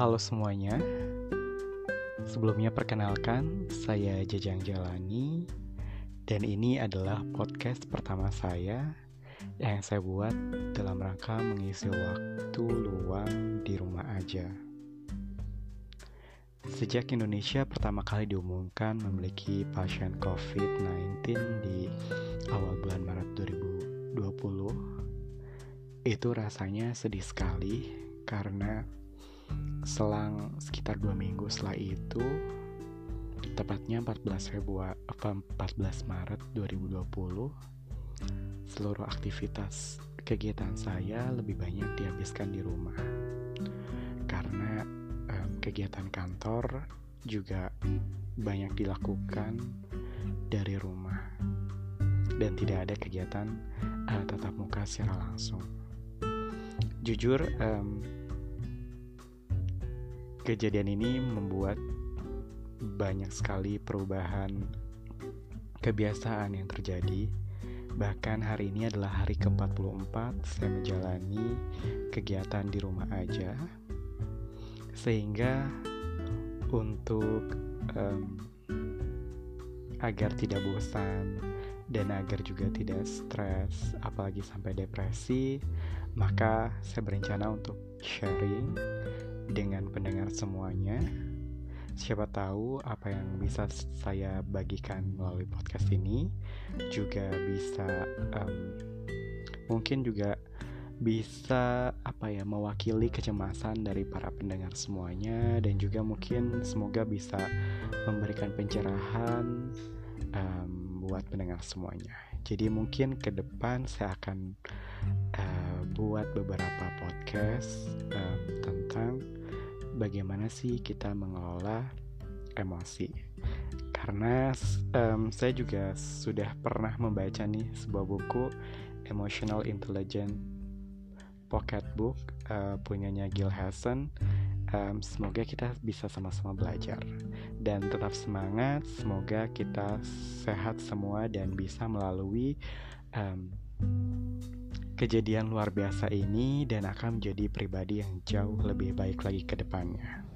Halo semuanya. Sebelumnya perkenalkan, saya Jajang Jalani dan ini adalah podcast pertama saya yang saya buat dalam rangka mengisi waktu luang di rumah aja. Sejak Indonesia pertama kali diumumkan memiliki pasien COVID-19 di awal bulan Maret 2020, itu rasanya sedih sekali karena selang sekitar dua minggu setelah itu tepatnya 14 Februari 14 Maret 2020 seluruh aktivitas kegiatan saya lebih banyak dihabiskan di rumah. Karena um, kegiatan kantor juga banyak dilakukan dari rumah. Dan tidak ada kegiatan uh, tatap muka secara langsung. Jujur um, Kejadian ini membuat banyak sekali perubahan kebiasaan yang terjadi. Bahkan hari ini adalah hari ke-44 saya menjalani kegiatan di rumah aja. Sehingga untuk um, agar tidak bosan dan agar juga tidak stres apalagi sampai depresi, maka saya berencana untuk sharing dengan pendengar semuanya. Siapa tahu apa yang bisa saya bagikan melalui podcast ini juga bisa um, mungkin juga bisa apa ya mewakili kecemasan dari para pendengar semuanya dan juga mungkin semoga bisa memberikan pencerahan um, buat pendengar semuanya. Jadi mungkin ke depan saya akan uh, buat beberapa podcast tentang bagaimana sih kita mengelola emosi. Karena um, saya juga sudah pernah membaca nih sebuah buku Emotional Intelligence Pocket Book uh, punyanya Gil Hassan. Um, semoga kita bisa sama-sama belajar dan tetap semangat. Semoga kita sehat semua dan bisa melalui um, kejadian luar biasa ini dan akan menjadi pribadi yang jauh lebih baik lagi ke depannya.